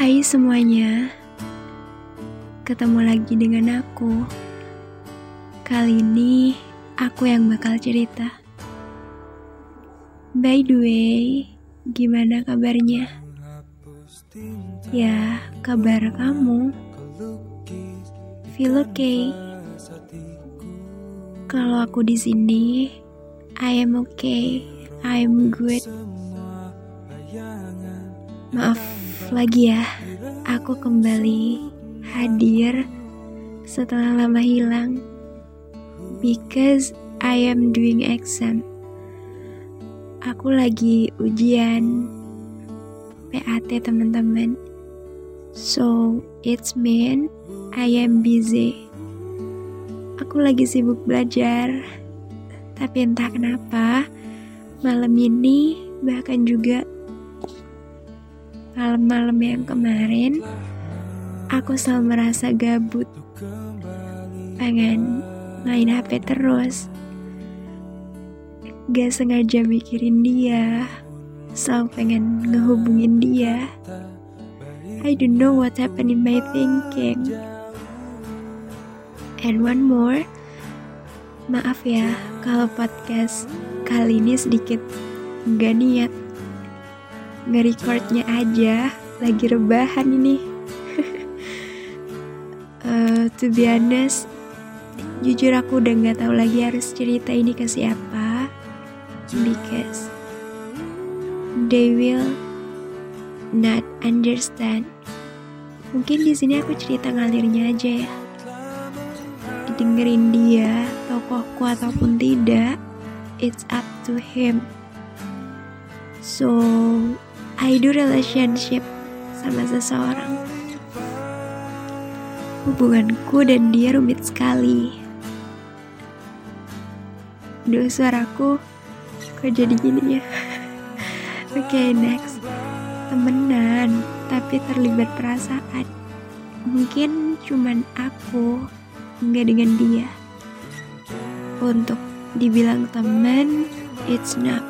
Hai semuanya, ketemu lagi dengan aku. Kali ini aku yang bakal cerita. By the way, gimana kabarnya? Ya, kabar kamu? Feel okay? Kalau aku di sini, I am okay. I am good. Maaf lagi ya, aku kembali hadir setelah lama hilang because I am doing exam. Aku lagi ujian PAT teman-teman. So, it's mean I am busy. Aku lagi sibuk belajar. Tapi entah kenapa, malam ini bahkan juga malam-malam yang kemarin aku selalu merasa gabut. Pengen main HP terus. Gak sengaja mikirin dia. Selalu pengen ngehubungin dia. I don't know what happened in my thinking. And one more. Maaf ya kalau podcast kali ini sedikit gak niat nge-recordnya aja. Lagi rebahan ini. Uh, to be honest jujur aku udah nggak tahu lagi harus cerita ini ke siapa. Because they will not understand. Mungkin di sini aku cerita ngalirnya aja ya. Didengerin dia tokohku ataupun tidak it's up to him. So I do relationship sama seseorang. Hubunganku dan dia rumit sekali. Duh suaraku kok jadi gini ya? Oke okay, next. Temenan tapi terlibat perasaan. Mungkin cuman aku nggak dengan dia. Untuk dibilang temen, it's not.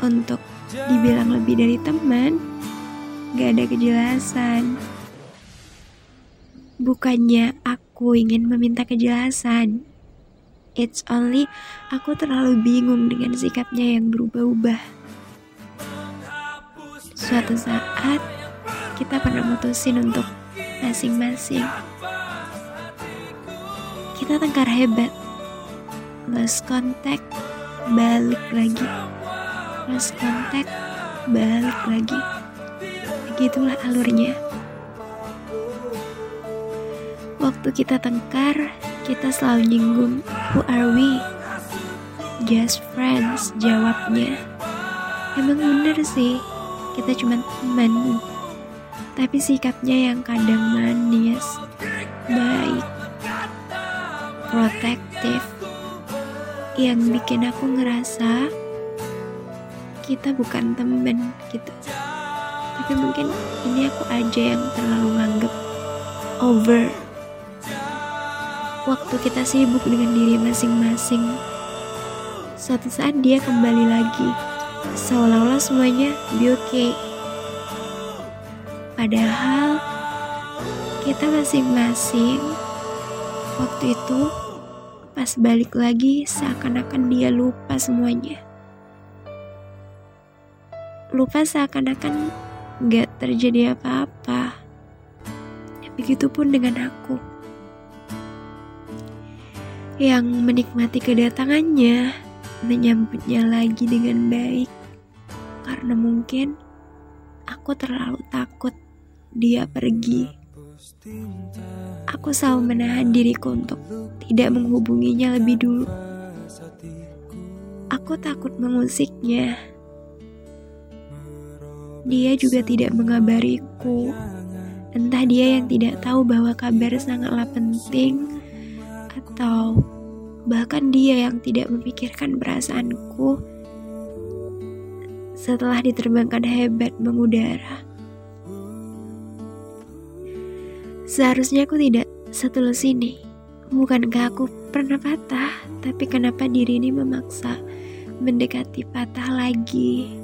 Untuk dibilang lebih dari teman, gak ada kejelasan. Bukannya aku ingin meminta kejelasan. It's only aku terlalu bingung dengan sikapnya yang berubah-ubah. Suatu saat, kita pernah mutusin untuk masing-masing. Kita tengkar hebat. Lost contact, balik lagi lost kontak, balik lagi. Begitulah alurnya. Waktu kita tengkar, kita selalu nyinggung, who are we? Just friends, jawabnya. Emang bener sih, kita cuma teman. Tapi sikapnya yang kadang manis, baik, protektif, yang bikin aku ngerasa kita bukan temen gitu. Tapi mungkin ini aku aja yang terlalu nganggep over waktu kita sibuk dengan diri masing-masing. Suatu saat dia kembali lagi seolah-olah semuanya be okay. Padahal kita masing-masing waktu itu pas balik lagi seakan-akan dia lupa semuanya lupa seakan-akan gak terjadi apa-apa. Begitupun dengan aku. Yang menikmati kedatangannya, menyambutnya lagi dengan baik. Karena mungkin aku terlalu takut dia pergi. Aku selalu menahan diriku untuk tidak menghubunginya lebih dulu. Aku takut mengusiknya dia juga tidak mengabariku. Entah dia yang tidak tahu bahwa kabar sangatlah penting, atau bahkan dia yang tidak memikirkan perasaanku setelah diterbangkan hebat mengudara. Seharusnya aku tidak setulus ini. Bukankah aku pernah patah, tapi kenapa diri ini memaksa mendekati patah lagi?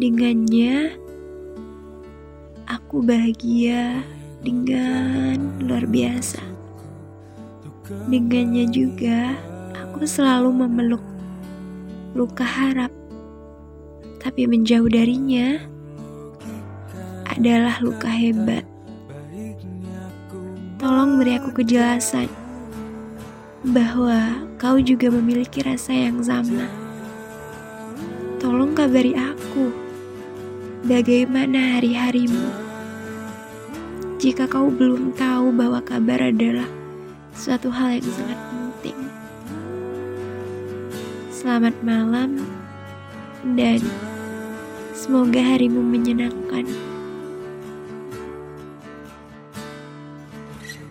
Dengannya, aku bahagia dengan luar biasa. Dengannya juga, aku selalu memeluk luka harap, tapi menjauh darinya adalah luka hebat. Tolong beri aku kejelasan bahwa kau juga memiliki rasa yang sama. Tolong kabari aku bagaimana hari-harimu. Jika kau belum tahu bahwa kabar adalah suatu hal yang sangat penting. Selamat malam dan semoga harimu menyenangkan.